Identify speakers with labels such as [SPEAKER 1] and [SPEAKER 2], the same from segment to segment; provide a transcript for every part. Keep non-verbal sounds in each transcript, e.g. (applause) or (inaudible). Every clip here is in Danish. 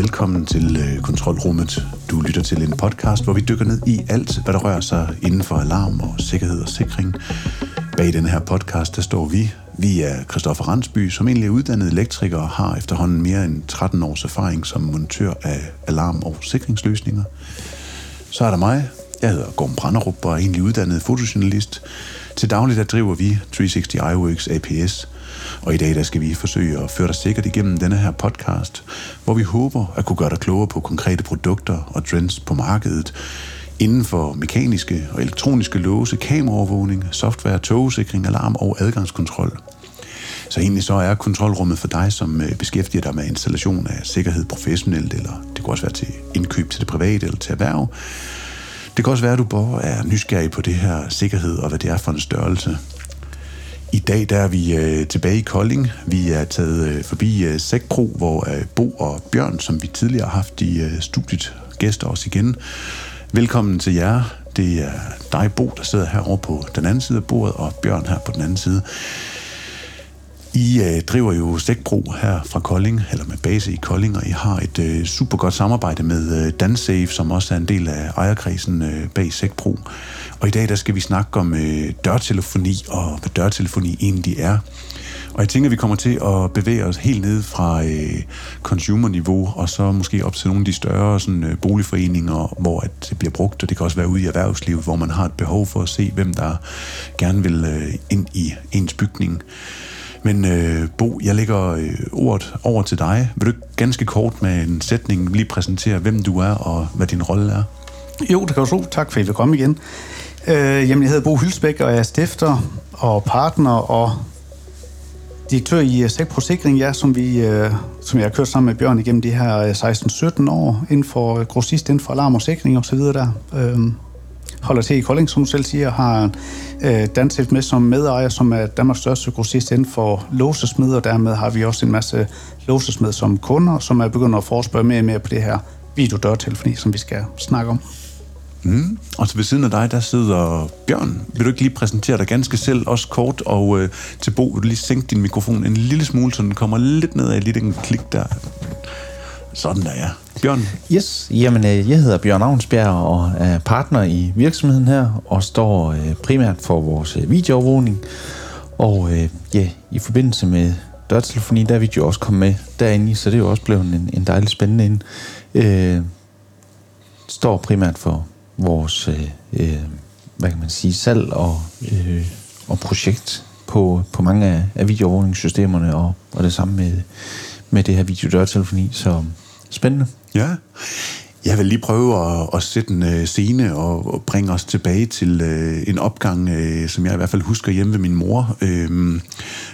[SPEAKER 1] velkommen til øh, Kontrolrummet. Du lytter til en podcast, hvor vi dykker ned i alt, hvad der rører sig inden for alarm og sikkerhed og sikring. Bag den her podcast, der står vi. Vi er Christoffer Randsby, som egentlig er uddannet elektriker og har efterhånden mere end 13 års erfaring som montør af alarm- og sikringsløsninger. Så er der mig. Jeg hedder Gorm Branderup og er egentlig uddannet fotojournalist. Til dagligt der driver vi 360 iWorks APS – og i dag der skal vi forsøge at føre dig sikkert igennem denne her podcast, hvor vi håber at kunne gøre dig klogere på konkrete produkter og trends på markedet, inden for mekaniske og elektroniske låse, kameraovervågning, software, togsikring, alarm og adgangskontrol. Så egentlig så er kontrolrummet for dig, som øh, beskæftiger dig med installation af sikkerhed professionelt, eller det kan også være til indkøb til det private eller til erhverv. Det kan også være, at du bare er nysgerrig på det her sikkerhed og hvad det er for en størrelse. I dag der er vi øh, tilbage i Kolding. Vi er taget øh, forbi øh, Sækbro, hvor øh, Bo og Bjørn, som vi tidligere har haft i øh, studiet, gæster os igen. Velkommen til jer. Det er dig, Bo, der sidder herovre på den anden side af bordet, og Bjørn her på den anden side. I øh, driver jo Stikbro her fra Kolding, eller med base i Kolding, og I har et øh, super godt samarbejde med øh, DanSafe, som også er en del af ejerkredsen øh, bag Stikbro. Og i dag der skal vi snakke om øh, dørtelefoni og hvad dørtelefoni egentlig er. Og jeg tænker, at vi kommer til at bevæge os helt ned fra øh, consumer-niveau, og så måske op til nogle af de større sådan, øh, boligforeninger, hvor at det bliver brugt, og det kan også være ude i erhvervslivet, hvor man har et behov for at se, hvem der gerne vil øh, ind i ens bygning. Men øh, Bo, jeg lægger øh, ordet over til dig. Vil du ganske kort med en sætning lige præsentere, hvem du er og hvad din rolle er?
[SPEAKER 2] Jo, det kan du tro. Tak for, at I vil komme igen. Øh, jamen, jeg hedder Bo Hylsbæk, og jeg er stifter og partner og direktør i øh, Sæk Prosikring, Sikring, ja, som, vi, øh, som jeg har kørt sammen med Bjørn igennem de her øh, 16-17 år inden for øh, grossist, inden for alarm og sikring og så videre der. Øh, holder til i Kolding, som du selv siger, har øh, Danset med som medejer, som er Danmarks største grossist inden for låsesmed, og dermed har vi også en masse låsesmed som kunder, som er begyndt at forespørge mere og mere på det her videodørtelefoni, som vi skal snakke om.
[SPEAKER 1] Mm. Og så ved siden af dig, der sidder Bjørn. Vil du ikke lige præsentere dig ganske selv, også kort, og øh, til Bo, vil du lige sænke din mikrofon en lille smule, så den kommer lidt ned af lige den klik der. Sådan der, ja. Bjørn?
[SPEAKER 3] Yes, jamen øh, jeg hedder Bjørn Avnsbjerg og er partner i virksomheden her, og står øh, primært for vores øh, videoovervågning. Og ja, i forbindelse med dørtelefoni, der er jo også kommet med derinde i, så det er jo også blevet en, en dejlig spændende ind. Øh, står primært for vores, øh, hvad kan man sige, salg og, øh, og projekt på, på mange af, af videoovervågningssystemerne, og, og det samme med, med det her videodørtelefoni, så spændende.
[SPEAKER 1] Ja. Jeg vil lige prøve at, at sætte en øh, scene og, og bringe os tilbage til øh, en opgang, øh, som jeg i hvert fald husker hjemme ved min mor. Øh,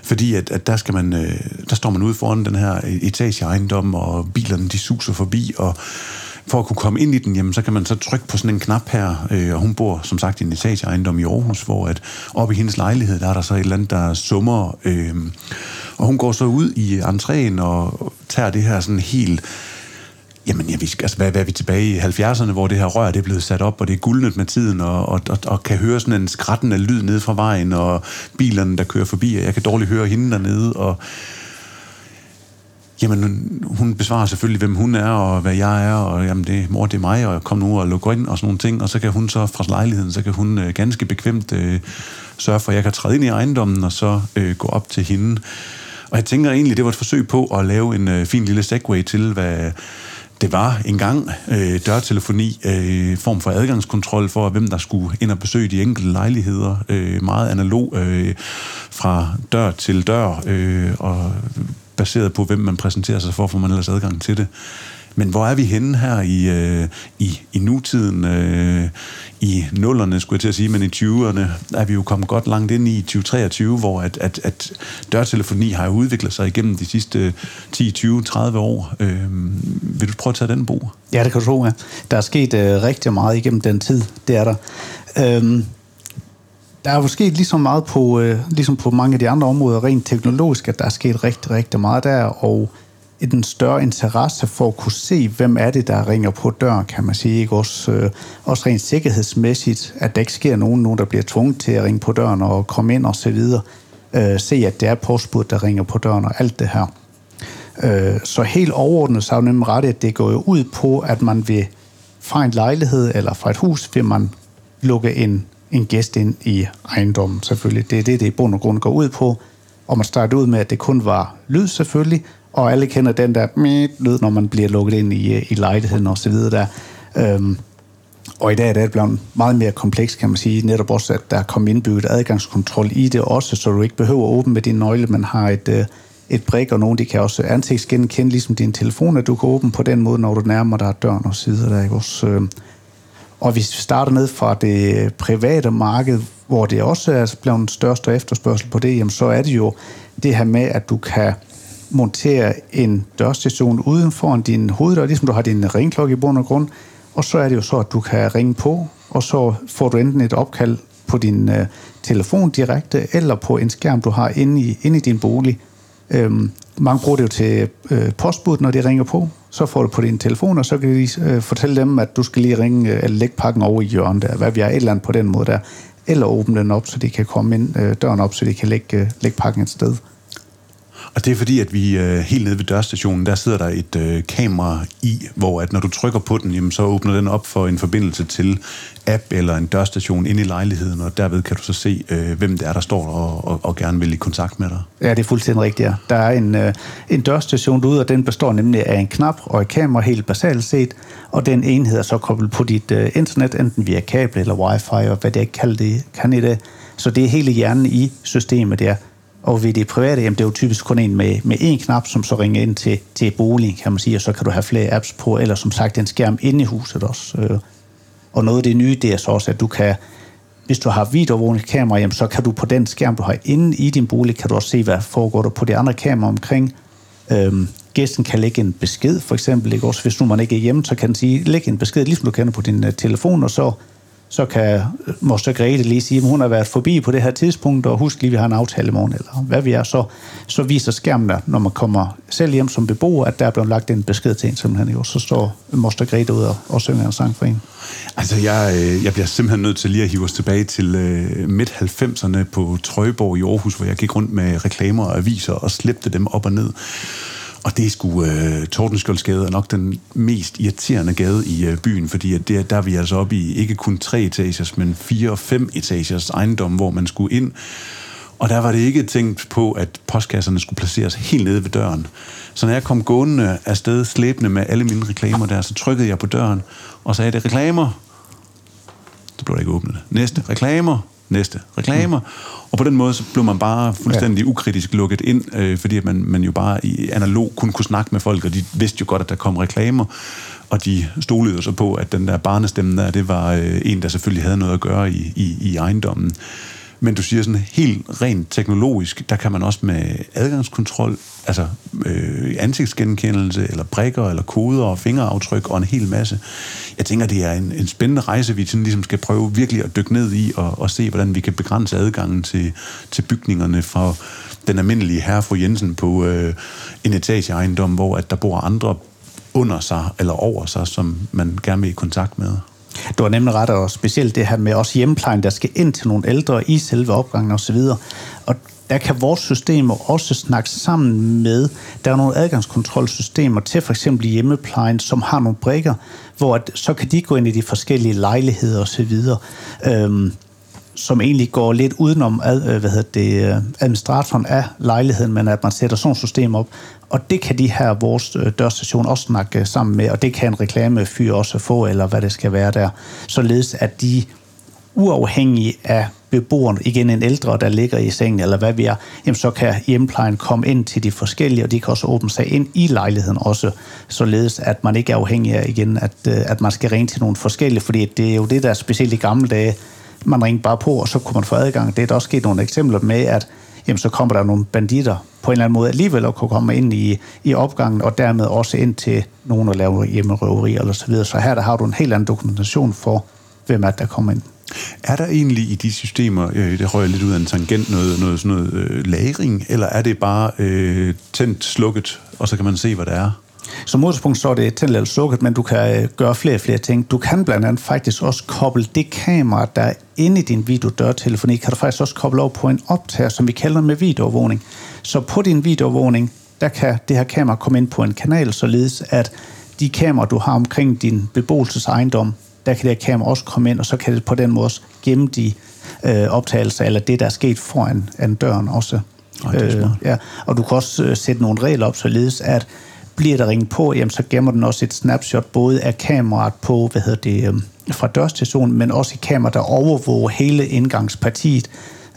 [SPEAKER 1] fordi at, at der, skal man, øh, der står man ude foran den her e-, etageejendom, og bilerne de suser forbi, og for at kunne komme ind i den, jamen, så kan man så trykke på sådan en knap her, øh, og hun bor som sagt i en etageejendom i Aarhus, hvor at oppe i hendes lejlighed, der er der så et eller andet, der summer, øh, og hun går så ud i entréen og tager det her sådan helt Jamen, ja, vi skal, altså, hvad, hvad er vi tilbage i 70'erne, hvor det her rør det er blevet sat op, og det er guldnet med tiden, og, og, og, og kan høre sådan en skrættende lyd ned fra vejen, og bilerne, der kører forbi, og jeg kan dårligt høre hende dernede, og Jamen, hun besvarer selvfølgelig, hvem hun er, og hvad jeg er, og jamen, det, mor, det er mig, og kom nu og luk ind, og sådan nogle ting, og så kan hun så fra lejligheden, så kan hun øh, ganske bekvemt øh, sørge for, at jeg kan træde ind i ejendommen, og så øh, gå op til hende. Og jeg tænker egentlig, det var et forsøg på at lave en øh, fin lille segue til, hvad det var engang øh, dørtelefoni, øh, form for adgangskontrol for, hvem der skulle ind og besøge de enkelte lejligheder. Øh, meget analog øh, fra dør til dør, øh, og baseret på, hvem man præsenterer sig for, får man ellers adgang til det. Men hvor er vi henne her i, øh, i, i nutiden? Øh, I nullerne, skulle jeg til at sige, men i 20'erne er vi jo kommet godt langt ind i 2023, hvor at, at, at dørtelefoni har udviklet sig igennem de sidste 10, 20, 30 år. Øh, vil du prøve at tage den, Bo?
[SPEAKER 2] Ja, det kan du tro, ja. Der er sket øh, rigtig meget igennem den tid, det er der. Øh, der er jo sket lige så meget på, øh, ligesom på mange af de andre områder, rent teknologisk, at der er sket rigtig, rigtig meget der, og en større interesse for at kunne se, hvem er det, der ringer på døren, kan man sige. Ikke? Også, øh, også rent sikkerhedsmæssigt, at der ikke sker nogen, nogen, der bliver tvunget til at ringe på døren og komme ind og så videre. Øh, se, at det er postbud, der ringer på døren og alt det her. Øh, så helt overordnet så er det nemlig ret, at det går jo ud på, at man vil fra en lejlighed eller fra et hus, vil man lukke en, en gæst ind i ejendommen selvfølgelig. Det er det, det i bund og grund går ud på. Og man starter ud med, at det kun var lyd selvfølgelig, og alle kender den der lyd, når man bliver lukket ind i, øh, i lejligheden og så videre der. Øhm, og i dag er det blevet meget mere komplekst, kan man sige. Netop også, at der er kommet indbygget adgangskontrol i det også, så du ikke behøver at åbne med din nøgle, Man har et, øh, et brik, og nogen de kan også ansigtsgenkende, ligesom din telefon, at du kan åbne på den måde, når du nærmer dig døren og sider der. Ikke? Også, øhm, og hvis vi starter ned fra det private marked, hvor det også er blevet en største efterspørgsel på det, jamen så er det jo det her med, at du kan montere en dørstation uden for din hoveddør, ligesom du har din ringklokke i bund og grund, og så er det jo så, at du kan ringe på, og så får du enten et opkald på din øh, telefon direkte, eller på en skærm, du har inde i, inde i din bolig. Øhm, mange bruger det jo til øh, postbud, når de ringer på. Så får du på din telefon, og så kan de øh, fortælle dem, at du skal lige ringe øh, eller lægge pakken over i hjørnet der, hvad vi er et eller andet på den måde der. Eller åbne den op, så de kan komme ind, øh, døren op, så de kan lægge, øh, lægge pakken et sted.
[SPEAKER 1] Og det er fordi, at vi øh, helt nede ved dørstationen, der sidder der et øh, kamera i, hvor at når du trykker på den, jamen, så åbner den op for en forbindelse til app eller en dørstation inde i lejligheden, og derved kan du så se, øh, hvem det er, der står og, og, og gerne vil i kontakt med dig.
[SPEAKER 2] Ja, det er fuldstændig rigtigt, ja. Der er en, øh, en dørstation derude, og den består nemlig af en knap og et kamera helt basalt set, og den enhed er så koblet på dit øh, internet, enten via kabel eller wifi, og hvad det er kaldt det, kan i det. Så det er hele hjernen i systemet, der. Og ved det private, jamen det er jo typisk kun en med, med én knap, som så ringer ind til, til boligen, kan man sige, og så kan du have flere apps på, eller som sagt en skærm inde i huset også. Øh. Og noget af det nye, det er så også, at du kan, hvis du har videoovervågningskamera, jamen så kan du på den skærm, du har inde i din bolig, kan du også se, hvad foregår der på de andre kameraer omkring. Øhm, gæsten kan lægge en besked, for eksempel, ikke? også hvis nu man ikke er hjemme, så kan den sige, læg en besked, ligesom du kender på din uh, telefon, og så så kan Moster Grete lige sige, at hun har været forbi på det her tidspunkt, og husk lige, at vi har en aftale i morgen, eller hvad vi er, så, så viser skærmen der, når man kommer selv hjem som beboer, at der er blevet lagt en besked til en simpelthen, jo. så står Moster Grete ud og, og synger en sang for en.
[SPEAKER 1] Altså, jeg, øh, jeg bliver simpelthen nødt til lige at hive os tilbage til øh, midt-90'erne på Trøjborg i Aarhus, hvor jeg gik rundt med reklamer og aviser og slæbte dem op og ned. Og det er sgu, øh, uh, Tordenskjoldsgade er nok den mest irriterende gade i uh, byen, fordi at det, der er vi altså oppe i ikke kun tre etagers, men fire og fem etagers ejendom, hvor man skulle ind. Og der var det ikke tænkt på, at postkasserne skulle placeres helt nede ved døren. Så når jeg kom gående afsted slæbende med alle mine reklamer der, så trykkede jeg på døren og sagde, det reklamer. Det blev der ikke åbnet. Næste, reklamer næste reklamer. Mm. Og på den måde så blev man bare fuldstændig ja. ukritisk lukket ind, øh, fordi man, man jo bare i analog kun kunne snakke med folk, og de vidste jo godt, at der kom reklamer, og de stolede så på, at den der barnestemme der, det var øh, en, der selvfølgelig havde noget at gøre i, i, i ejendommen. Men du siger sådan helt rent teknologisk, der kan man også med adgangskontrol, altså øh, ansigtsgenkendelse, eller brikker, eller koder og fingeraftryk og en hel masse. Jeg tænker, det er en, en spændende rejse, vi sådan ligesom skal prøve virkelig at dykke ned i og, og se, hvordan vi kan begrænse adgangen til, til bygningerne fra den almindelige herre fru Jensen på øh, en etageejendom, hvor at der bor andre under sig eller over sig, som man gerne vil i kontakt med.
[SPEAKER 2] Du har nemlig ret, og specielt det her med også hjemmeplejen, der skal ind til nogle ældre i selve opgangen osv. Og der kan vores systemer også snakke sammen med, der er nogle adgangskontrolsystemer til for eksempel hjemmeplejen, som har nogle brikker, hvor at, så kan de gå ind i de forskellige lejligheder osv., øhm, som egentlig går lidt udenom ad, øh, hvad hedder det, øh, administratoren af lejligheden, men at man sætter sådan et system op, og det kan de her vores øh, dørstation også snakke sammen med, og det kan en reklamefyr også få, eller hvad det skal være der, således at de uafhængige af beboeren, igen en ældre, der ligger i sengen, eller hvad vi er, jamen så kan hjemplejen komme ind til de forskellige, og de kan også åbne sig ind i lejligheden også, således at man ikke er afhængig af igen, at, at man skal ringe til nogle forskellige, fordi det er jo det, der er specielt i gamle dage, man ringte bare på, og så kunne man få adgang. Det er der også sket nogle eksempler med, at jamen, så kommer der nogle banditter på en eller anden måde alligevel at kunne komme ind i, i opgangen, og dermed også ind til nogen at lave hjemmerøveri eller så videre. Så her der har du en helt anden dokumentation for, hvem er der kommer ind.
[SPEAKER 1] Er der egentlig i de systemer, øh, det rører lidt ud af en tangent, noget, noget, sådan noget øh, lagring, eller er det bare øh, tændt, slukket, og så kan man se, hvad der er?
[SPEAKER 2] Som udgangspunkt så er det tændt eller slukket, men du kan øh, gøre flere og flere ting. Du kan blandt andet faktisk også koble det kamera, der er inde i din videodørtelefoni, kan du faktisk også koble over på en optager, som vi kalder med videoovervågning. Så på din videoovervågning, der kan det her kamera komme ind på en kanal, således at de kameraer, du har omkring din beboelsesejendom, der kan det her kamera også komme ind, og så kan det på den måde også gemme de øh, optagelser, eller det, der er sket foran an døren også.
[SPEAKER 1] Ej,
[SPEAKER 2] øh, ja. Og du kan også øh, sætte nogle regler op, således at bliver der ringet på, jamen, så gemmer den også et snapshot både af kameraet på, hvad hedder det, øh, fra dørstationen, men også i kamera, der overvåger hele indgangspartiet.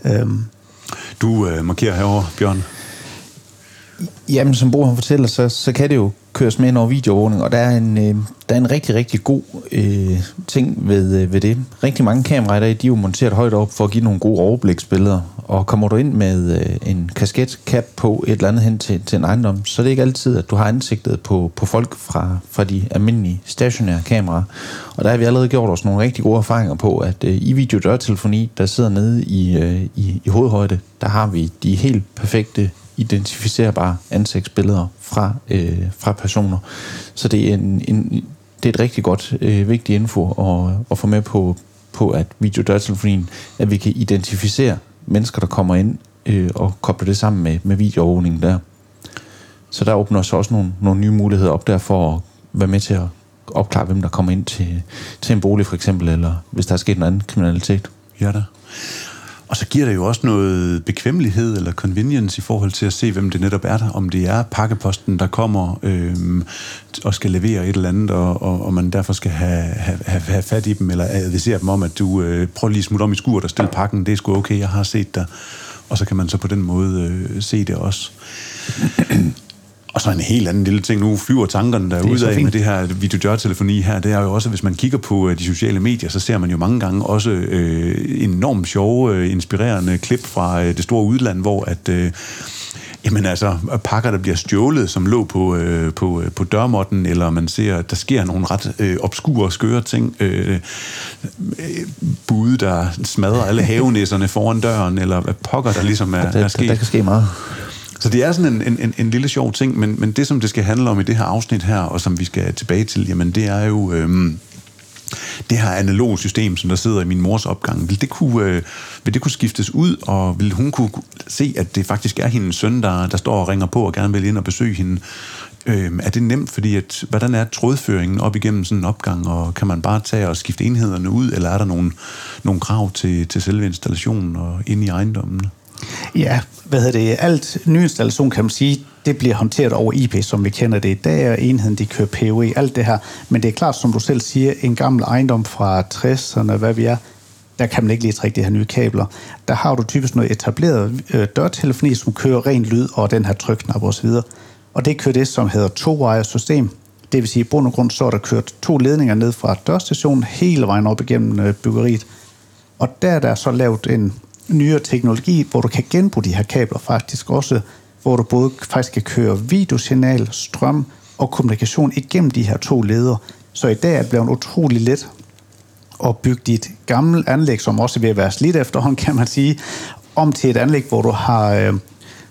[SPEAKER 2] Øhm.
[SPEAKER 1] Du øh, markerer herovre, Bjørn.
[SPEAKER 3] Jamen, som Bo han fortæller, så, så kan det jo køres med ind over videoovervågning, og der er en, øh, der er en rigtig, rigtig god øh, ting ved, øh, ved det. Rigtig mange kameraer i dag, de er jo monteret højt op for at give nogle gode overbliksbilleder, og kommer du ind med øh, en kasket-cap på et eller andet hen til, til en ejendom, så er det ikke altid, at du har ansigtet på, på folk fra, fra de almindelige stationære kameraer. Og der har vi allerede gjort os nogle rigtig gode erfaringer på, at øh, i videodørtelefoni, der sidder nede i, øh, i, i hovedhøjde, der har vi de helt perfekte identificerbare ansigtsbilleder fra, øh, fra personer. Så det er, en, en, det er et rigtig godt, øh, vigtigt info at, at få med på, på at videodørtelefonien, at vi kan identificere mennesker, der kommer ind øh, og kobler det sammen med, med videoovervågningen der. Så der åbner sig også nogle, nogle nye muligheder op der for at være med til at opklare, hvem der kommer ind til, til en bolig for eksempel, eller hvis der er sket en anden kriminalitet.
[SPEAKER 1] Ja da. Og så giver det jo også noget bekvemmelighed eller convenience i forhold til at se, hvem det netop er der. Om det er pakkeposten, der kommer øh, og skal levere et eller andet, og, og, og man derfor skal have, have, have fat i dem, eller advisere dem om, at du øh, prøver lige at smutte om i skuret og stille pakken. Det er sgu okay, jeg har set dig. Og så kan man så på den måde øh, se det også. Og så en helt anden lille ting. Nu flyver tankerne der ud af med det her videodørtelefoni her. Det er jo også, hvis man kigger på øh, de sociale medier, så ser man jo mange gange også øh, enormt sjove, øh, inspirerende klip fra øh, det store udland, hvor at... Øh, Jamen altså, pakker, der bliver stjålet, som lå på, øh, på, på dørmåtten, eller man ser, at der sker nogle ret øh, obskure og skøre ting. Øh, øh, bude, der smadrer alle havenæsserne foran døren, eller hvad pokker, der ligesom er,
[SPEAKER 3] der,
[SPEAKER 1] er sket.
[SPEAKER 3] Der, der kan ske meget.
[SPEAKER 1] Så det er sådan en, en, en en lille sjov ting, men, men det, som det skal handle om i det her afsnit her, og som vi skal tilbage til, jamen det er jo... Øhm, det her analoge system, som der sidder i min mors opgang, vil det kunne, øh, vil det kunne skiftes ud, og vil hun kunne se, at det faktisk er hendes søn, der, der står og ringer på og gerne vil ind og besøge hende? Øh, er det nemt, fordi at, hvordan er trådføringen op igennem sådan en opgang, og kan man bare tage og skifte enhederne ud, eller er der nogle, nogle krav til, til selve installationen og ind i ejendommene?
[SPEAKER 2] Ja, hvad hedder det? Alt nyinstallation, kan man sige, det bliver håndteret over IP, som vi kender det i dag, og enheden, de kører PoE, alt det her. Men det er klart, som du selv siger, en gammel ejendom fra 60'erne, hvad vi er, der kan man ikke lige trække de her nye kabler. Der har du typisk noget etableret øh, dørtelefoni, som kører ren lyd og den her trykknap osv. Og det kører det, som hedder to-wire-system. Det vil sige, at i bund og grund så er der kørt to ledninger ned fra dørstationen hele vejen op igennem øh, byggeriet. Og der er der så lavet en nyere teknologi, hvor du kan genbruge de her kabler faktisk også, hvor du både faktisk kan køre videosignal, strøm og kommunikation igennem de her to ledere. Så i dag er det blevet utrolig let at bygge dit gamle anlæg, som også er ved at være slidt efterhånden, kan man sige, om til et anlæg, hvor du har øh,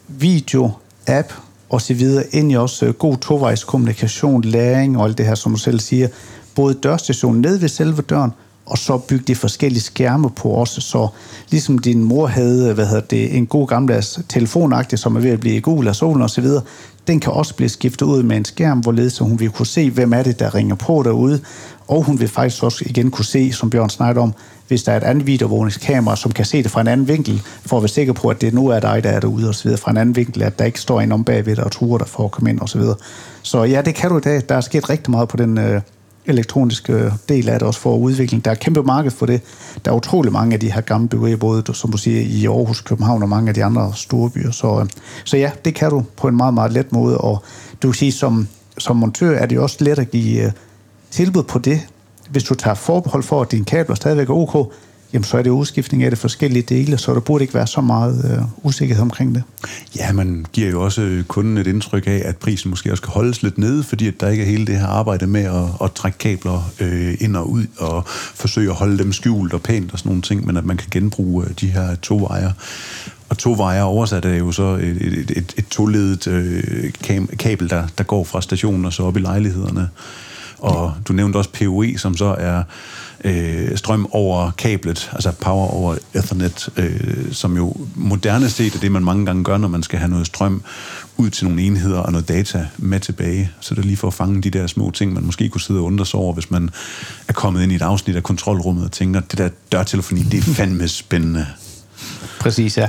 [SPEAKER 2] video, app og så videre, ind i også øh, god tovejs kommunikation, læring og alt det her, som du selv siger. Både dørstationen ned ved selve døren, og så bygge de forskellige skærme på også, så ligesom din mor havde hvad hedder det, en god gammeldags telefonagtig, som er ved at blive gul af solen osv., den kan også blive skiftet ud med en skærm, hvorledes hun vil kunne se, hvem er det, der ringer på derude, og hun vil faktisk også igen kunne se, som Bjørn snakkede om, hvis der er et andet videoovervågningskamera, som kan se det fra en anden vinkel, for at være sikker på, at det nu er dig, der er derude osv., fra en anden vinkel, at der ikke står en om bagved dig og truer dig for at komme ind osv. Så, så ja, det kan du i dag. Der er sket rigtig meget på den, øh, elektroniske del af det også for udvikling. Der er kæmpe marked for det. Der er utrolig mange af de her gamle byggerier, både som du siger, i Aarhus, København og mange af de andre store byer. Så, øh, så ja, det kan du på en meget, meget let måde. Og du kan sige, som, som montør er det også let at give øh, tilbud på det. Hvis du tager forbehold for, at dine kabler stadigvæk er ok, jamen så er det udskiftning af de forskellige dele, så der burde ikke være så meget øh, usikkerhed omkring det.
[SPEAKER 1] Ja, man giver jo også kunden et indtryk af, at prisen måske også skal holdes lidt nede, fordi at der ikke er hele det her arbejde med at, at trække kabler øh, ind og ud, og forsøge at holde dem skjult og pænt og sådan nogle ting, men at man kan genbruge øh, de her to vejer. Og to vejer oversat er jo så et, et, et, et toledet øh, kabel, der, der går fra stationen og så op i lejlighederne. Og du nævnte også PoE, som så er øh, strøm over kablet, altså power over Ethernet, øh, som jo moderne set er det, man mange gange gør, når man skal have noget strøm ud til nogle enheder og noget data med tilbage. Så det er lige for at fange de der små ting, man måske kunne sidde og undre sig over, hvis man er kommet ind i et afsnit af kontrolrummet og tænker, det der dørtelefoni, det er fandme spændende.
[SPEAKER 2] Præcis, ja.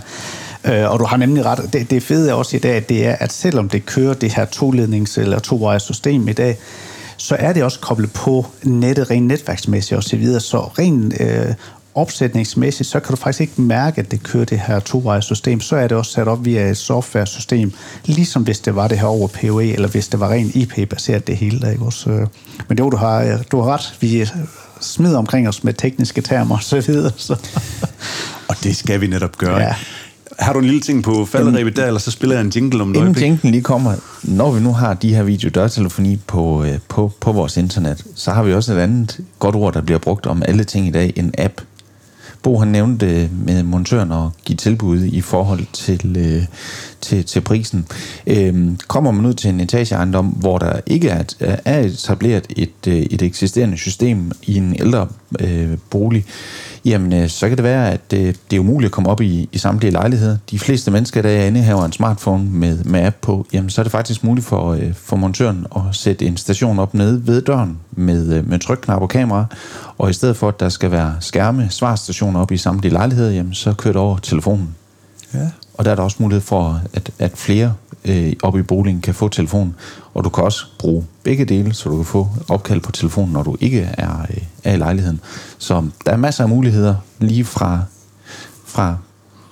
[SPEAKER 2] Øh, og du har nemlig ret. Det, det fede også i dag, det er, at selvom det kører det her tolednings- eller tovejers system i dag, så er det også koblet på nettet rent netværksmæssigt og så videre. Så rent øh, opsætningsmæssigt, så kan du faktisk ikke mærke, at det kører det her tovejers system. Så er det også sat op via et software-system, ligesom hvis det var det her over PoE, eller hvis det var rent IP-baseret det hele. Der, ikke også? Men det du har, du har ret. Vi smider omkring os med tekniske termer og så videre. Så.
[SPEAKER 1] og det skal vi netop gøre. Ja. Har du en lille ting på falderæbet der, eller så spiller jeg en jingle om
[SPEAKER 3] noget? Inden jinglen lige kommer, når vi nu har de her videodørtelefoni på, øh, på, på vores internet, så har vi også et andet godt ord, der bliver brugt om alle ting i dag, en app. Bo han nævnte med montøren at give tilbud i forhold til, øh, til, til prisen. Øhm, kommer man ud til en etageejendom, hvor der ikke er, er etableret et, øh, et eksisterende system i en ældre øh, bolig, jamen øh, så kan det være, at det, det er umuligt at komme op i, i samtlige lejligheder. De fleste mennesker, der er inde her en smartphone med, med app på, jamen så er det faktisk muligt for, øh, for montøren at sætte en station op nede ved døren med, øh, med trykknap og kamera, og i stedet for, at der skal være skærme, svarstationer op i samtlige lejligheder, jamen så kører det over telefonen. Ja. Og der er der også mulighed for, at, at flere øh, oppe i boligen kan få telefon, og du kan også bruge begge dele, så du kan få opkald på telefonen, når du ikke er, øh, er i lejligheden. Så der er masser af muligheder lige fra, fra,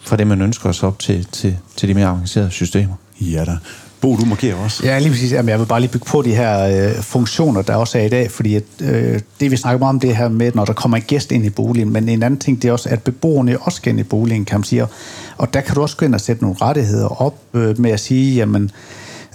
[SPEAKER 3] fra det, man ønsker os op til, til, til de mere avancerede systemer.
[SPEAKER 1] Ja da. Bo, du markerer også.
[SPEAKER 2] Ja, lige præcis. Jamen, jeg vil bare lige bygge på de her øh, funktioner, der også er i dag, fordi at, øh, det, vi snakker meget om, det her med, når der kommer en gæst ind i boligen, men en anden ting, det er også, at beboerne også skal ind i boligen, kan man sige. Og der kan du også gå ind og sætte nogle rettigheder op øh, med at sige, jamen,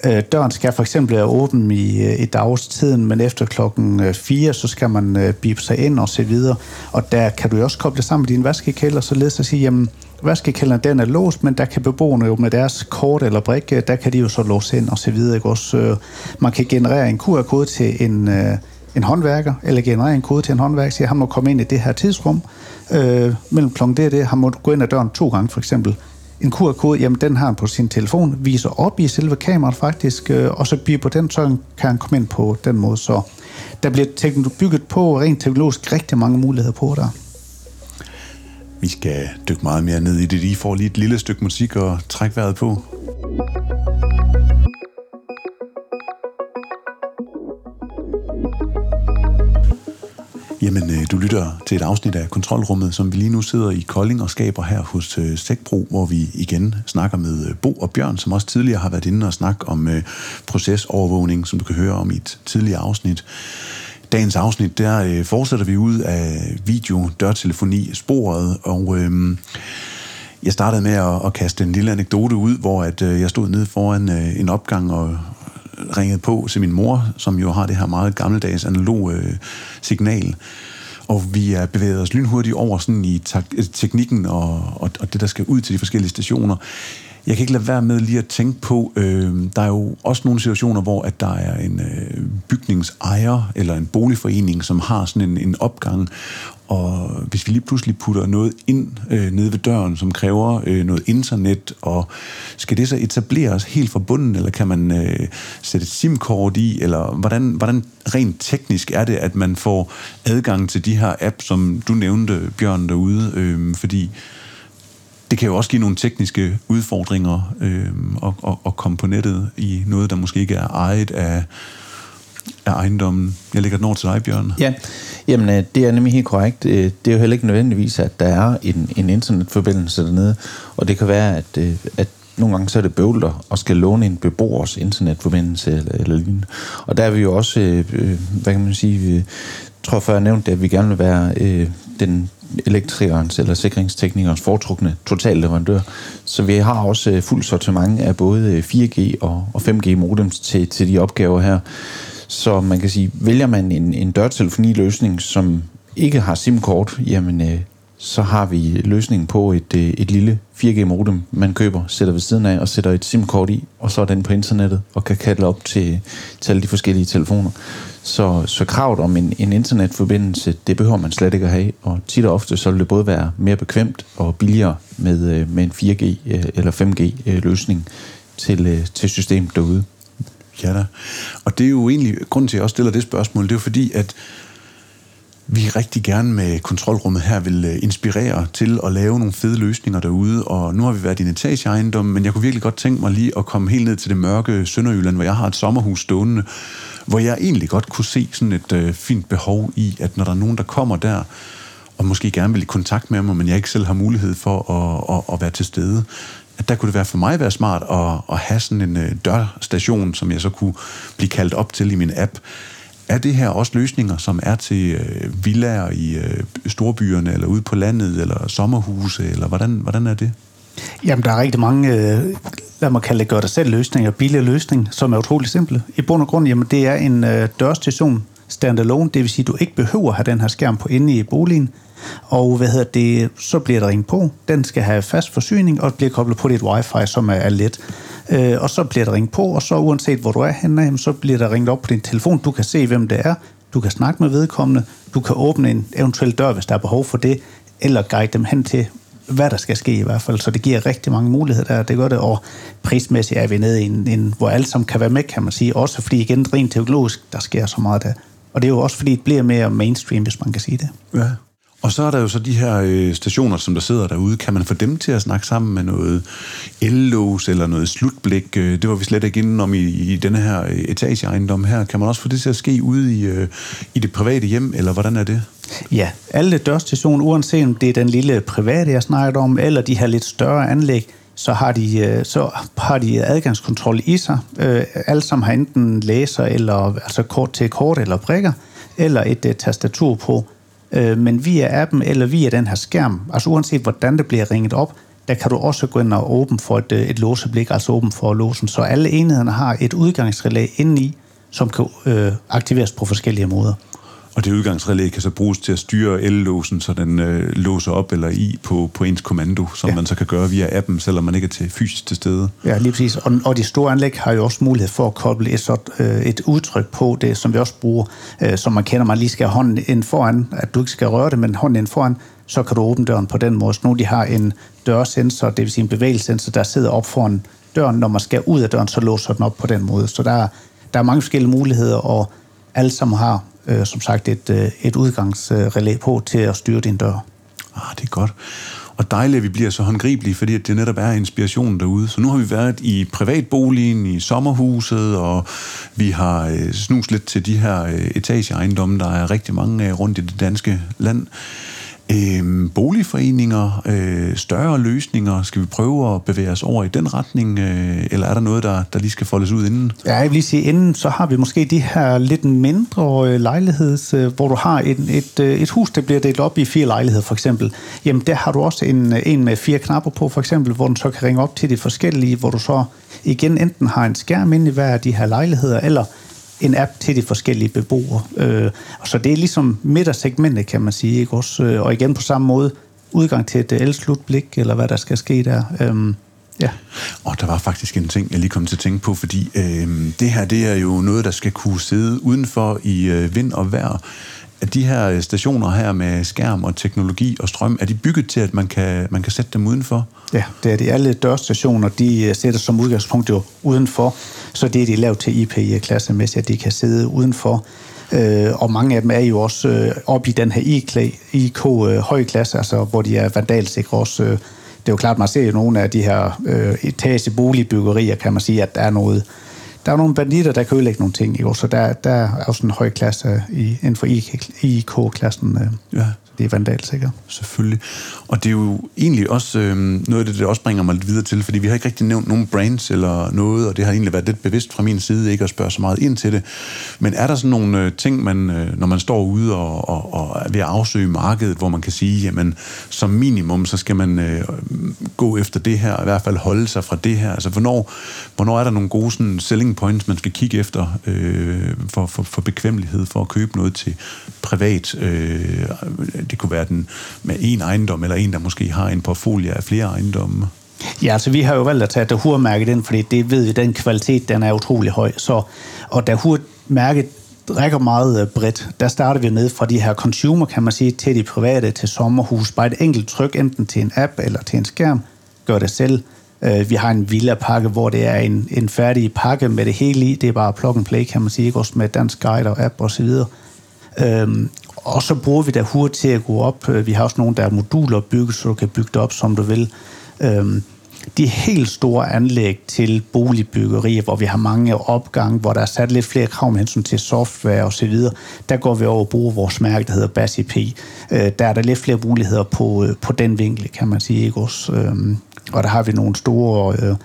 [SPEAKER 2] øh, døren skal for eksempel være åben i, øh, i dagstiden, men efter klokken øh, 4, så skal man øh, bipe sig ind og så videre. Og der kan du også koble sammen med din vaskekælder, således at sige, jamen, vaskekælderen den er låst, men der kan beboerne jo med deres kort eller brik, øh, der kan de jo så låse ind og så videre. Ikke? Også, øh, man kan generere en QR-kode til en, øh, en håndværker, eller generere en kode til en håndværker, siger, han må komme ind i det her tidsrum, øh, mellem klokken det og det, han må gå ind ad døren to gange for eksempel. En QR-kode, jamen den har han på sin telefon, viser op i selve kameraet faktisk, øh, og så bliver på den, så kan han komme ind på den måde. Så der bliver bygget på rent teknologisk rigtig mange muligheder på der.
[SPEAKER 1] Vi skal dykke meget mere ned i det. I får lige et lille stykke musik og træk vejret på. Jamen, øh, du lytter til et afsnit af Kontrolrummet, som vi lige nu sidder i Kolding og skaber her hos øh, Sækbro, hvor vi igen snakker med øh, Bo og Bjørn, som også tidligere har været inde og snakke om procesovervågning, som du kan høre om i et tidligere afsnit. Dagens afsnit, der øh, fortsætter vi ud af video, dørtelefoni, sporet, og øh, jeg startede med at, at kaste en lille anekdote ud, hvor at, øh, jeg stod nede foran øh, en opgang og ringede på til min mor, som jo har det her meget gammeldags analog øh, signal. Og vi er bevæget os lynhurtigt over sådan i teknikken og, og, og det, der skal ud til de forskellige stationer. Jeg kan ikke lade være med lige at tænke på, øh, der er jo også nogle situationer, hvor at der er en øh, bygningsejer eller en boligforening, som har sådan en, en opgang, og hvis vi lige pludselig putter noget ind øh, nede ved døren, som kræver øh, noget internet, og skal det så etableres helt fra bunden, eller kan man øh, sætte et SIM-kort i, eller hvordan, hvordan rent teknisk er det, at man får adgang til de her apps, som du nævnte, Bjørn, derude, øh, fordi det kan jo også give nogle tekniske udfordringer øh, at, at, at komme på nettet i noget, der måske ikke er ejet af af ejendommen. Jeg lægger den over til dig, Bjørn.
[SPEAKER 3] Ja, jamen øh, det er nemlig helt korrekt. Øh, det er jo heller ikke nødvendigvis, at der er en, en internetforbindelse dernede, og det kan være, at, øh, at nogle gange så er det bøvler og skal låne en beboers internetforbindelse eller, eller lignende. Og der er vi jo også, øh, hvad kan man sige, vi, tror før jeg nævnte, at vi gerne vil være øh, den elektrikernes eller sikringsteknikernes foretrukne totalleverandør. Så vi har også øh, fuld sortiment af både øh, 4G og, og 5G modems til, til de opgaver her. Så man kan sige, vælger man en, en dørtelefoniløsning, som ikke har SIM-kort, jamen øh, så har vi løsningen på et, øh, et lille 4G-modem, man køber, sætter ved siden af og sætter et SIM-kort i, og så er den på internettet og kan kalde op til, til alle de forskellige telefoner. Så, så kravet om en, en internetforbindelse, det behøver man slet ikke at have, og tit og ofte så vil det både være mere bekvemt og billigere med, øh, med en 4G øh, eller 5G-løsning til, til systemet derude.
[SPEAKER 1] Ja da. Og det er jo egentlig, grund til, at jeg også stiller det spørgsmål, det er jo fordi, at vi rigtig gerne med kontrolrummet her vil øh, inspirere til at lave nogle fede løsninger derude, og nu har vi været i en etageejendom, men jeg kunne virkelig godt tænke mig lige at komme helt ned til det mørke Sønderjylland, hvor jeg har et sommerhus stående, hvor jeg egentlig godt kunne se sådan et øh, fint behov i, at når der er nogen, der kommer der, og måske gerne vil i kontakt med mig, men jeg ikke selv har mulighed for at, at, at være til stede, at der kunne det være for mig være smart at, at have sådan en øh, dørstation, som jeg så kunne blive kaldt op til i min app, er det her også løsninger, som er til øh, villaer i øh, storbyerne, eller ude på landet, eller sommerhuse, eller hvordan, hvordan er det?
[SPEAKER 2] Jamen, der er rigtig mange, øh, lad mig kalde det gør det selv løsninger, billige løsninger, som er utrolig simple. I bund og grund, jamen, det er en øh, dørstation standalone, det vil sige, du ikke behøver at have den her skærm på inde i boligen, og hvad hedder det, så bliver der ringet på. Den skal have fast forsyning, og bliver koblet på dit wifi, som er let. Øh, og så bliver der ringet på, og så uanset hvor du er henne, så bliver der ringet op på din telefon. Du kan se, hvem det er. Du kan snakke med vedkommende. Du kan åbne en eventuel dør, hvis der er behov for det, eller guide dem hen til, hvad der skal ske i hvert fald. Så det giver rigtig mange muligheder der. Det gør det, og prismæssigt er vi nede i en, en hvor alle som kan være med, kan man sige. Også fordi igen, rent teknologisk, der sker så meget der. Og det er jo også fordi, det bliver mere mainstream, hvis man kan sige det.
[SPEAKER 1] Ja. Og så er der jo så de her øh, stationer, som der sidder derude. Kan man få dem til at snakke sammen med noget ellås eller noget slutblik? Øh, det var vi slet ikke inde om i, i denne her øh, etageejendom her. Kan man også få det til at ske ude i, øh, i det private hjem, eller hvordan er det?
[SPEAKER 2] Ja, alle dørstationer, uanset om det er den lille private, jeg snakker om, eller de her lidt større anlæg, så har de, øh, så har de adgangskontrol i sig. Øh, alle sammen har enten læser, eller altså kort til kort eller prikker, eller et tastatur på. Øh, men via appen eller via den her skærm, altså uanset hvordan det bliver ringet op, der kan du også gå ind og åbne for et, øh, et låseblik, altså åben for låsen. Så alle enhederne har et udgangsrelæ indeni, som kan øh, aktiveres på forskellige måder.
[SPEAKER 1] Og det udgangsrelæ kan så bruges til at styre el-låsen, så den øh, låser op eller i på, på ens kommando, som ja. man så kan gøre via appen, selvom man ikke er til fysisk til stede.
[SPEAKER 2] Ja, lige præcis. Og, og de store anlæg har jo også mulighed for at koble et, så, øh, et udtryk på det, som vi også bruger, øh, som man kender, man lige skal have hånden ind foran, at du ikke skal røre det, men hånden ind foran, så kan du åbne døren på den måde. Så nu de har en dørsensor, det vil sige en bevægelsessensor, der sidder op foran døren. Når man skal ud af døren, så låser den op på den måde. Så der, der er mange forskellige muligheder, og alle sammen har øh, som sagt et, øh, et udgangsrelæ på til at styre din dør.
[SPEAKER 1] Ah, det er godt. Og dejligt, at vi bliver så håndgribelige, fordi det netop er inspirationen derude. Så nu har vi været i privatboligen, i sommerhuset, og vi har øh, snus lidt til de her øh, etageejendomme, der er rigtig mange af rundt i det danske land øh, boligforeninger, øh, større løsninger? Skal vi prøve at bevæge os over i den retning, øh, eller er der noget, der, der lige skal foldes ud inden?
[SPEAKER 2] Ja, jeg vil lige sige, inden så har vi måske de her lidt mindre øh, lejligheds, øh, hvor du har et, et, øh, et hus, der bliver delt op i fire lejligheder for eksempel. Jamen der har du også en, øh, en med fire knapper på for eksempel, hvor den så kan ringe op til de forskellige, hvor du så igen enten har en skærm ind i hver af de her lejligheder, eller en app til de forskellige beboere. Øh, og så det er ligesom midtersegmentet, kan man sige. Ikke? Også, øh, og igen på samme måde, udgang til et øh, el-slutblik, eller hvad der skal ske der. Øh,
[SPEAKER 1] Ja. Og der var faktisk en ting, jeg lige kom til at tænke på, fordi øh, det her, det er jo noget, der skal kunne sidde udenfor i øh, vind og vejr at de her øh, stationer her med skærm og teknologi og strøm, er de bygget til, at man kan, man kan sætte dem udenfor?
[SPEAKER 2] Ja, det er de. Alle dørstationer, de øh, sætter som udgangspunkt jo udenfor, så det er de lavet til IP-klassemæssigt, øh, at de kan sidde udenfor. Øh, og mange af dem er jo også øh, oppe i den her IK høj klasse, altså hvor de er vandalsikre også. det er jo klart, man ser jo nogle af de her etageboligbyggerier, kan man sige, at der er noget der er nogle banditter, der kan ødelægge nogle ting, ikke? så der, der er også en høj klasse i, inden for IK-klassen. Øh. Ja det er vandalsikker.
[SPEAKER 1] Selvfølgelig. Og det er jo egentlig også øh, noget af det, der også bringer mig lidt videre til, fordi vi har ikke rigtig nævnt nogen brands eller noget, og det har egentlig været lidt bevidst fra min side, ikke at spørge så meget ind til det. Men er der sådan nogle øh, ting, man, øh, når man står ude og, og, og er ved at afsøge markedet, hvor man kan sige, jamen som minimum, så skal man øh, gå efter det her, og i hvert fald holde sig fra det her. Altså hvornår, hvornår er der nogle gode sådan, selling points, man skal kigge efter øh, for, for, for bekvemmelighed, for at købe noget til privat øh, det kunne være den med en ejendom, eller en, der måske har en portfolio af flere ejendomme.
[SPEAKER 2] Ja, altså vi har jo valgt at tage Dahur-mærket ind, fordi det ved vi, den kvalitet, den er utrolig høj. Så, og Dahur-mærket rækker meget øh, bredt. Der starter vi ned fra de her consumer, kan man sige, til de private, til sommerhus. Bare et enkelt tryk, enten til en app eller til en skærm. Gør det selv. Øh, vi har en villa-pakke, hvor det er en, en færdig pakke med det hele i. Det er bare plug and play, kan man sige, også med dansk guide og app osv. Og, øhm, og så bruger vi der hurtigt til at gå op. Øh, vi har også nogle, der er moduler bygget, så du kan bygge det op, som du vil. Øhm, de helt store anlæg til boligbyggeri, hvor vi har mange opgange, hvor der er sat lidt flere krav med hensyn til software osv., der går vi over og bruger vores mærke, der hedder BASIP. Øh, der er der lidt flere muligheder på, øh, på den vinkel, kan man sige. Ikke også? Øhm, og der har vi nogle store øh,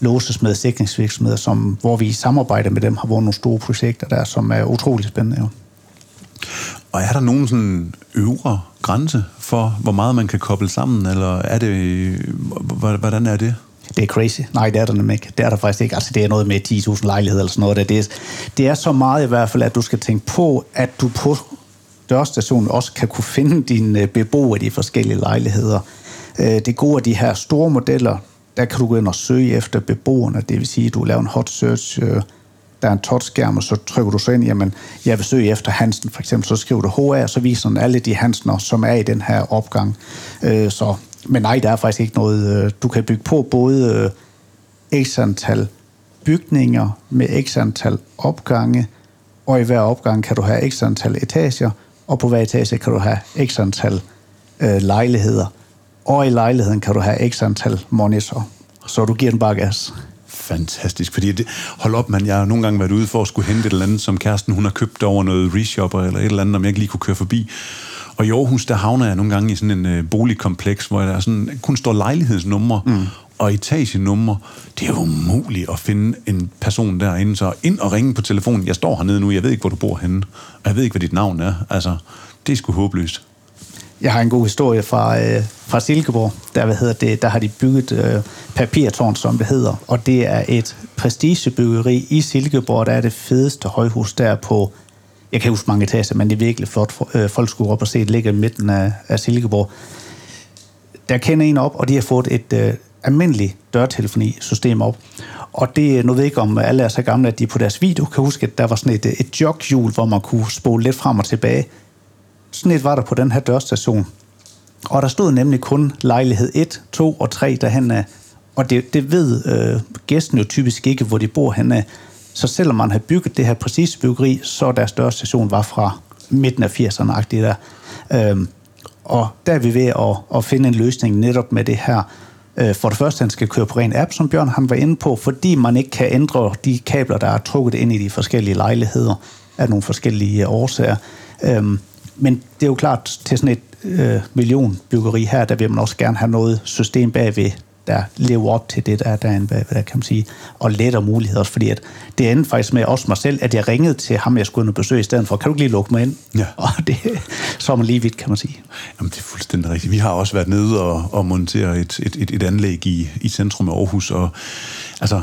[SPEAKER 2] låsesmed sikringsvirksomheder, som, hvor vi i samarbejde med dem har vundet nogle store projekter der, som er utrolig spændende. Jo.
[SPEAKER 1] Og er der nogen sådan øvre grænse for, hvor meget man kan koble sammen, eller er det, hvordan er det?
[SPEAKER 2] Det er crazy. Nej, det er der nemlig ikke. Det er der faktisk ikke. Altså, det er noget med 10.000 lejligheder eller sådan noget. Det er, det er så meget i hvert fald, at du skal tænke på, at du på dørstationen også kan kunne finde dine øh, beboere i de forskellige lejligheder. Øh, det gode af de her store modeller, der kan du gå ind og søge efter beboerne. Det vil sige, at du laver en hot search øh, der er en touchskærm, og så trykker du så ind, jamen, jeg vil søge efter Hansen, for eksempel, så skriver du HA, og så viser den alle de Hansener, som er i den her opgang. Øh, så, men nej, der er faktisk ikke noget, øh, du kan bygge på både øh, x antal bygninger med x antal opgange, og i hver opgang kan du have x antal etager, og på hver etage kan du have x antal øh, lejligheder, og i lejligheden kan du have x antal monitor, så du giver den bare gas
[SPEAKER 1] fantastisk, fordi det, hold op, man, jeg har nogle gange været ude for at skulle hente et eller andet, som kæresten hun har købt over noget reshopper eller et eller andet, om jeg ikke lige kunne køre forbi. Og i Aarhus, der havner jeg nogle gange i sådan en øh, boligkompleks, hvor der sådan, kun står lejlighedsnumre mm. og etagenumre. Det er jo umuligt at finde en person derinde, så ind og ringe på telefonen. Jeg står hernede nu, jeg ved ikke, hvor du bor henne, og jeg ved ikke, hvad dit navn er. Altså, det er sgu håbløst.
[SPEAKER 2] Jeg har en god historie fra, øh, fra Silkeborg. Der, hvad hedder det, der har de bygget øh, papirtårn, som det hedder. Og det er et prestigebyggeri i Silkeborg. Der er det fedeste højhus der på, jeg kan huske mange etager, men det er virkelig flot. Øh, folk skulle op og se, det ligger i midten af, af Silkeborg. Der kender en op, og de har fået et øh, almindeligt dørtelefonisystem op. Og det, øh, nu ved jeg ikke, om alle er så gamle, at de på deres video kan huske, at der var sådan et, øh, et joghjul, hvor man kunne spole lidt frem og tilbage sådan et var der på den her dørstation. Og der stod nemlig kun lejlighed 1, 2 og 3 derhen af. Og det, det ved øh, gæsten jo typisk ikke, hvor de bor henne. Så selvom man har bygget det her præcise byggeri, så deres dørstation var fra midten af 80'erne der. Øhm, og der er vi ved at, at finde en løsning netop med det her. Øh, for det første, han skal køre på ren app, som Bjørn han var inde på, fordi man ikke kan ændre de kabler, der er trukket ind i de forskellige lejligheder af nogle forskellige øh, årsager. Øhm, men det er jo klart, til sådan et øh, millionbyggeri her, der vil man også gerne have noget system bagved, der lever op til det, der er derinde bagved, der kan man sige, og letter muligheder også, fordi at det endte faktisk med også mig selv, at jeg ringede til ham, jeg skulle besøge i stedet for, kan du ikke lige lukke mig ind? Ja. (laughs) Og det, så er man lige vidt, kan man sige.
[SPEAKER 1] Jamen, det er fuldstændig rigtigt. Vi har også været nede og, og montere et, et, et, et anlæg i, i centrum af Aarhus, og altså,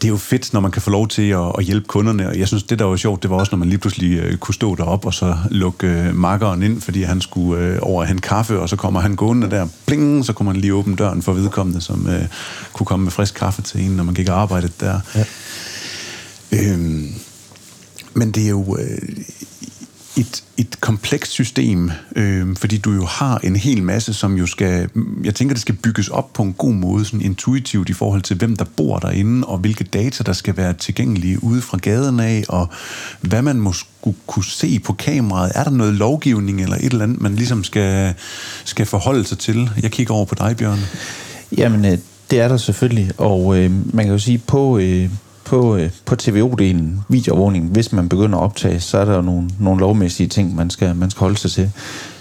[SPEAKER 1] det er jo fedt, når man kan få lov til at, at hjælpe kunderne, og jeg synes, det der var sjovt, det var også, når man lige pludselig øh, kunne stå derop og så lukke øh, makkeren ind, fordi han skulle øh, over hente kaffe, og så kommer han gående der, bling, så kunne man lige åbne døren for vedkommende, som øh, kunne komme med frisk kaffe til en, når man gik og arbejdede der. Ja. Øhm, men det er jo... Øh, et, et komplekst system, øh, fordi du jo har en hel masse, som jo skal, jeg tænker, det skal bygges op på en god måde, sådan intuitivt i forhold til, hvem der bor derinde, og hvilke data, der skal være tilgængelige ude fra gaden af, og hvad man må kunne se på kameraet. Er der noget lovgivning eller et eller andet, man ligesom skal, skal forholde sig til? Jeg kigger over på dig, Bjørn.
[SPEAKER 3] Jamen, øh, det er der selvfølgelig, og øh, man kan jo sige, på... Øh på, øh, på TVO-delen, videoovervågning, hvis man begynder at optage, så er der jo nogle, nogle lovmæssige ting, man skal, man skal holde sig til.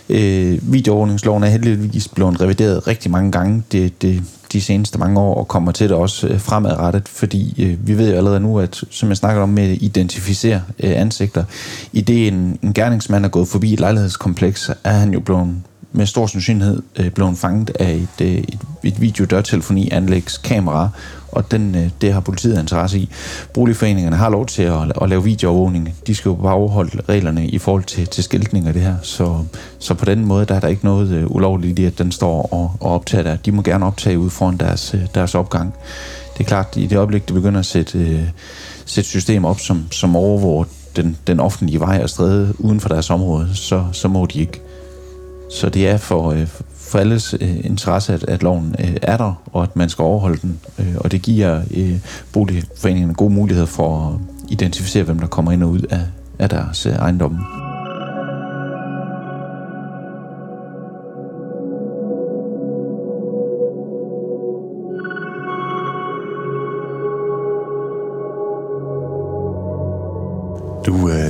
[SPEAKER 3] Øh, videoovervågningsloven er heldigvis blevet revideret rigtig mange gange det, det, de seneste mange år, og kommer til det også øh, fremadrettet, fordi øh, vi ved jo allerede nu, at som jeg snakker om med at identificere øh, ansigter, i det en, en gerningsmand er gået forbi et lejlighedskompleks, er han jo blevet med stor sandsynlighed øh, blevet fanget af et, øh, et, et videodørtelefoni kamera, og den, øh, det har politiet interesse i. Boligforeningerne har lov til at, at lave videoovervågning. De skal jo bare overholde reglerne i forhold til, til skiltning og det her. Så, så på den måde der er der ikke noget øh, ulovligt i, at den står og, og optager der. De må gerne optage ud foran deres, øh, deres opgang. Det er klart, i det øjeblik, de begynder at sætte, øh, sætte system op, som, som overvåger den, den offentlige vej og stræde uden for deres område, så, så må de ikke. Så det er for, øh, for alles øh, interesse, at, at loven øh, er der, og at man skal overholde den. Øh, og det giver øh, boligforeningerne gode muligheder for at identificere, hvem der kommer ind og ud af, af deres øh, ejendomme.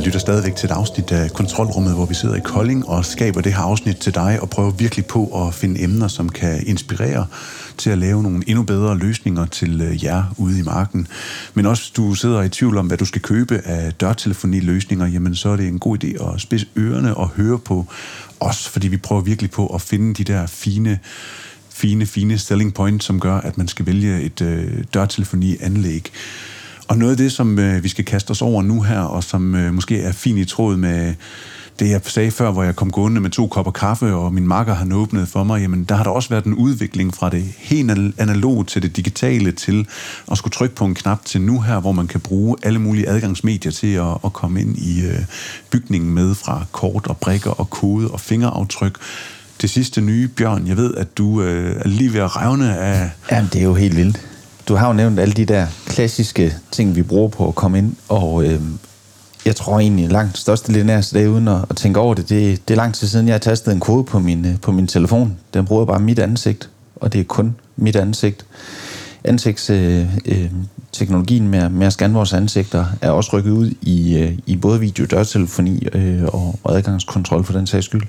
[SPEAKER 1] Lytter stadigvæk til et afsnit af Kontrolrummet, hvor vi sidder i Kolding og skaber det her afsnit til dig og prøver virkelig på at finde emner, som kan inspirere til at lave nogle endnu bedre løsninger til øh, jer ude i marken. Men også hvis du sidder i tvivl om, hvad du skal købe af dørtelefoniløsninger, jamen så er det en god idé at spidse ørerne og høre på os, fordi vi prøver virkelig på at finde de der fine fine, fine selling point, som gør, at man skal vælge et øh, dørtelefoni-anlæg. Og noget af det, som øh, vi skal kaste os over nu her, og som øh, måske er fint i tråd med det, jeg sagde før, hvor jeg kom gående med to kopper kaffe, og min makker har åbnet for mig, jamen der har der også været en udvikling fra det helt analog til det digitale, til at skulle trykke på en knap til nu her, hvor man kan bruge alle mulige adgangsmedier til at, at komme ind i øh, bygningen med fra kort og brikker og kode og fingeraftryk. Det sidste nye, Bjørn, jeg ved, at du øh, er lige ved at revne af...
[SPEAKER 3] Jamen, det er jo helt vildt du har jo nævnt alle de der klassiske ting, vi bruger på at komme ind, og øh, jeg tror egentlig langt største af dag, uden at, at tænke over det, det, det er lang tid siden, jeg har tastet en kode på min, øh, på min telefon. Den bruger bare mit ansigt, og det er kun mit ansigt ansigtsteknologien øh, øh med, med at scanne vores ansigter er også rykket ud i, øh, i både video, dørtelefoni øh, og, og adgangskontrol for den sags skyld.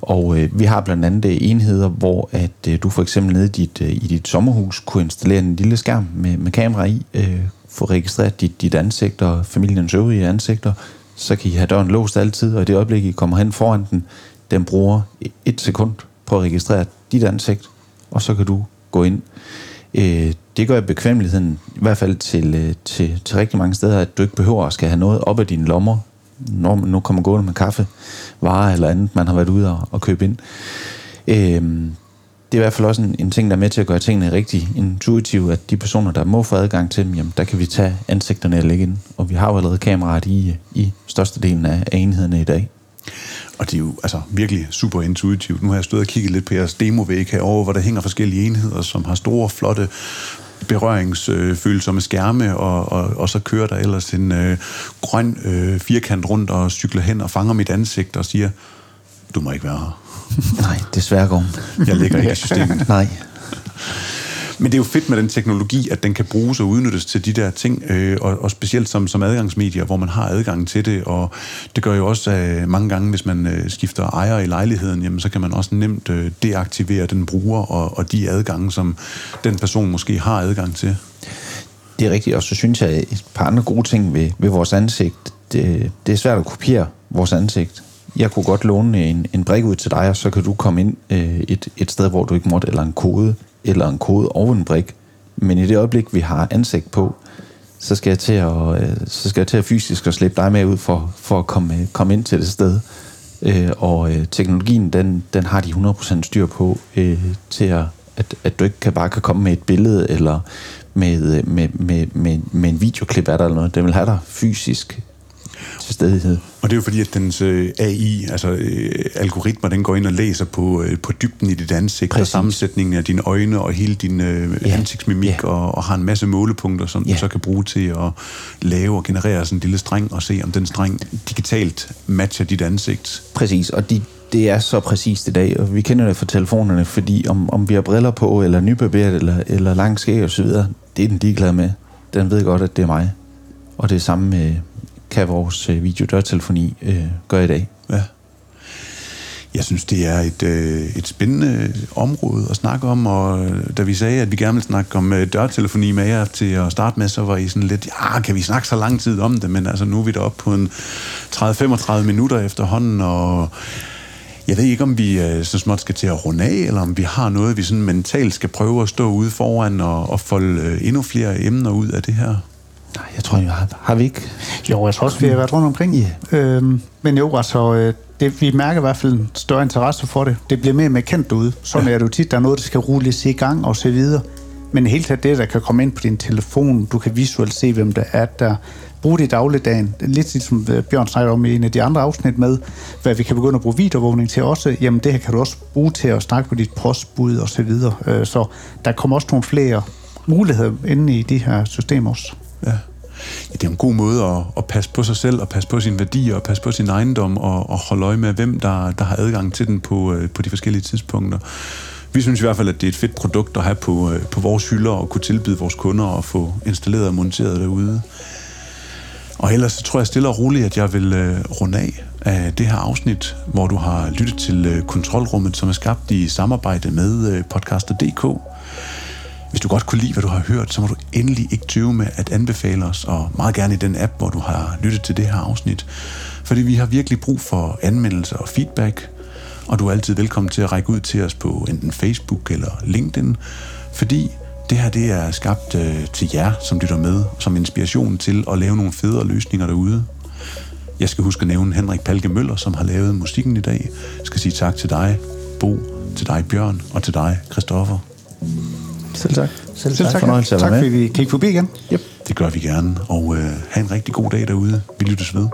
[SPEAKER 3] Og øh, vi har blandt andet øh, enheder, hvor at øh, du for eksempel nede i dit, øh, i dit sommerhus kunne installere en lille skærm med, med kamera i, øh, få registreret dit, dit ansigt og familiens øvrige ansigter, så kan I have døren låst altid, og i det øjeblik, I kommer hen foran den, den bruger et sekund på at registrere dit ansigt, og så kan du gå ind. Øh, det gør bekvemmeligheden, i hvert fald til, øh, til, til rigtig mange steder, at du ikke behøver at skal have noget op af dine lommer, når man nu kommer gående med kaffe, varer eller andet, man har været ude og, og købe ind. Øh, det er i hvert fald også en, en ting, der er med til at gøre tingene rigtig intuitive, at de personer, der må få adgang til dem, jamen, der kan vi tage ansigterne og lægge ind. Og vi har jo allerede kameraet i, i størstedelen af enhederne i dag.
[SPEAKER 1] Og det er jo altså, virkelig super intuitivt. Nu har jeg stået og kigget lidt på jeres demovæg herovre, hvor der hænger forskellige enheder, som har store, flotte berøringsfølsomme skærme, og, og, og så kører der ellers en øh, grøn øh, firkant rundt og cykler hen og fanger mit ansigt og siger, du må ikke være her.
[SPEAKER 3] Nej, desværre går
[SPEAKER 1] Jeg ligger ikke i systemet.
[SPEAKER 3] Nej.
[SPEAKER 1] Men det er jo fedt med den teknologi, at den kan bruges og udnyttes til de der ting, øh, og, og specielt som, som adgangsmedier, hvor man har adgang til det, og det gør jo også øh, mange gange, hvis man øh, skifter ejer i lejligheden, jamen, så kan man også nemt øh, deaktivere den bruger og, og de adgange, som den person måske har adgang til.
[SPEAKER 3] Det er rigtigt, og så synes jeg et par andre gode ting ved, ved vores ansigt. Det, det er svært at kopiere vores ansigt jeg kunne godt låne en, en brik ud til dig, og så kan du komme ind øh, et, et sted, hvor du ikke måtte, eller en kode, eller en kode over en brik. Men i det øjeblik, vi har ansigt på, så skal jeg til at, øh, så skal jeg til at fysisk at slippe dig med ud for, for at komme, komme ind til det sted. Øh, og øh, teknologien, den, den har de 100% styr på øh, til at, at, at du ikke kan bare kan komme med et billede eller med, øh, med, med, med, med en videoklip af dig eller noget. Den vil have dig fysisk til stedighed.
[SPEAKER 1] Og det er jo fordi, at dens øh, AI, altså øh, algoritmer, den går ind og læser på, øh, på dybden i dit ansigt, Præcis. og sammensætningen af dine øjne, og hele din øh, ja. ansigtsmimik, ja. Og, og har en masse målepunkter, som ja. du så kan bruge til at lave og generere sådan en lille streng, og se, om den streng digitalt matcher dit ansigt.
[SPEAKER 3] Præcis, og de, det er så præcist i dag, og vi kender det fra telefonerne, fordi om, om vi har briller på, eller nybarberet, eller, eller lang skæg osv., det er den ligeglad med. Den ved godt, at det er mig. Og det er samme med, kan vores øh, videodørtelefoni øh, gøre i dag.
[SPEAKER 1] Ja. Jeg synes, det er et, øh, et spændende område at snakke om, og øh, da vi sagde, at vi gerne ville snakke om øh, dørtelefoni med jer til at starte med, så var I sådan lidt, ja, kan vi snakke så lang tid om det, men altså nu er vi deroppe på en 30-35 minutter efterhånden, og jeg ved ikke, om vi øh, så småt skal til at runde af, eller om vi har noget, vi sådan mentalt skal prøve at stå ude foran og, og folde øh, endnu flere emner ud af det her.
[SPEAKER 3] Nej, jeg tror, jeg har, har vi ikke?
[SPEAKER 2] Jo, jeg tror også, vi har været rundt omkring.
[SPEAKER 3] Ja.
[SPEAKER 2] Øhm, men jo, altså, øh, det, vi mærker i hvert fald en større interesse for det. Det bliver mere og mere kendt derude. Sådan ja. er det jo tit, der er noget, der skal rulles i gang og så videre. Men helt taget det, der kan komme ind på din telefon, du kan visuelt se, hvem der er der. Brug det i dagligdagen. Lidt ligesom øh, Bjørn snakker om i en af de andre afsnit med, hvad vi kan begynde at bruge videoovervågning til også. Jamen det her kan du også bruge til at snakke på dit postbud og så videre. Øh, Så der kommer også nogle flere muligheder inde i de her systemer også.
[SPEAKER 1] Ja. ja det er en god måde at, at passe på sig selv, og passe på sine værdier, og passe på sin ejendom, og, og holde øje med, hvem der, der har adgang til den på, øh, på de forskellige tidspunkter. Vi synes i hvert fald, at det er et fedt produkt at have på, øh, på vores hylder, og kunne tilbyde vores kunder at få installeret og monteret derude. Og ellers så tror jeg stille og roligt, at jeg vil øh, runde af af det her afsnit, hvor du har lyttet til øh, Kontrolrummet, som er skabt i samarbejde med øh, podcaster.dk. Hvis du godt kunne lide, hvad du har hørt, så må du endelig ikke tøve med at anbefale os, og meget gerne i den app, hvor du har lyttet til det her afsnit. Fordi vi har virkelig brug for anmeldelser og feedback, og du er altid velkommen til at række ud til os på enten Facebook eller LinkedIn, fordi det her det er skabt øh, til jer, som lytter med, som inspiration til at lave nogle federe løsninger derude. Jeg skal huske at nævne Henrik Palke Møller, som har lavet musikken i dag. Jeg skal sige tak til dig, Bo, til dig, Bjørn, og til dig, Christoffer.
[SPEAKER 3] Selv tak.
[SPEAKER 2] Selv tak.
[SPEAKER 3] Fornøjelse at
[SPEAKER 2] tak
[SPEAKER 3] være med.
[SPEAKER 2] fordi vi kigge forbi igen.
[SPEAKER 1] Yep. Det gør vi gerne, og øh, have en rigtig god dag derude. Vi lyttes ved.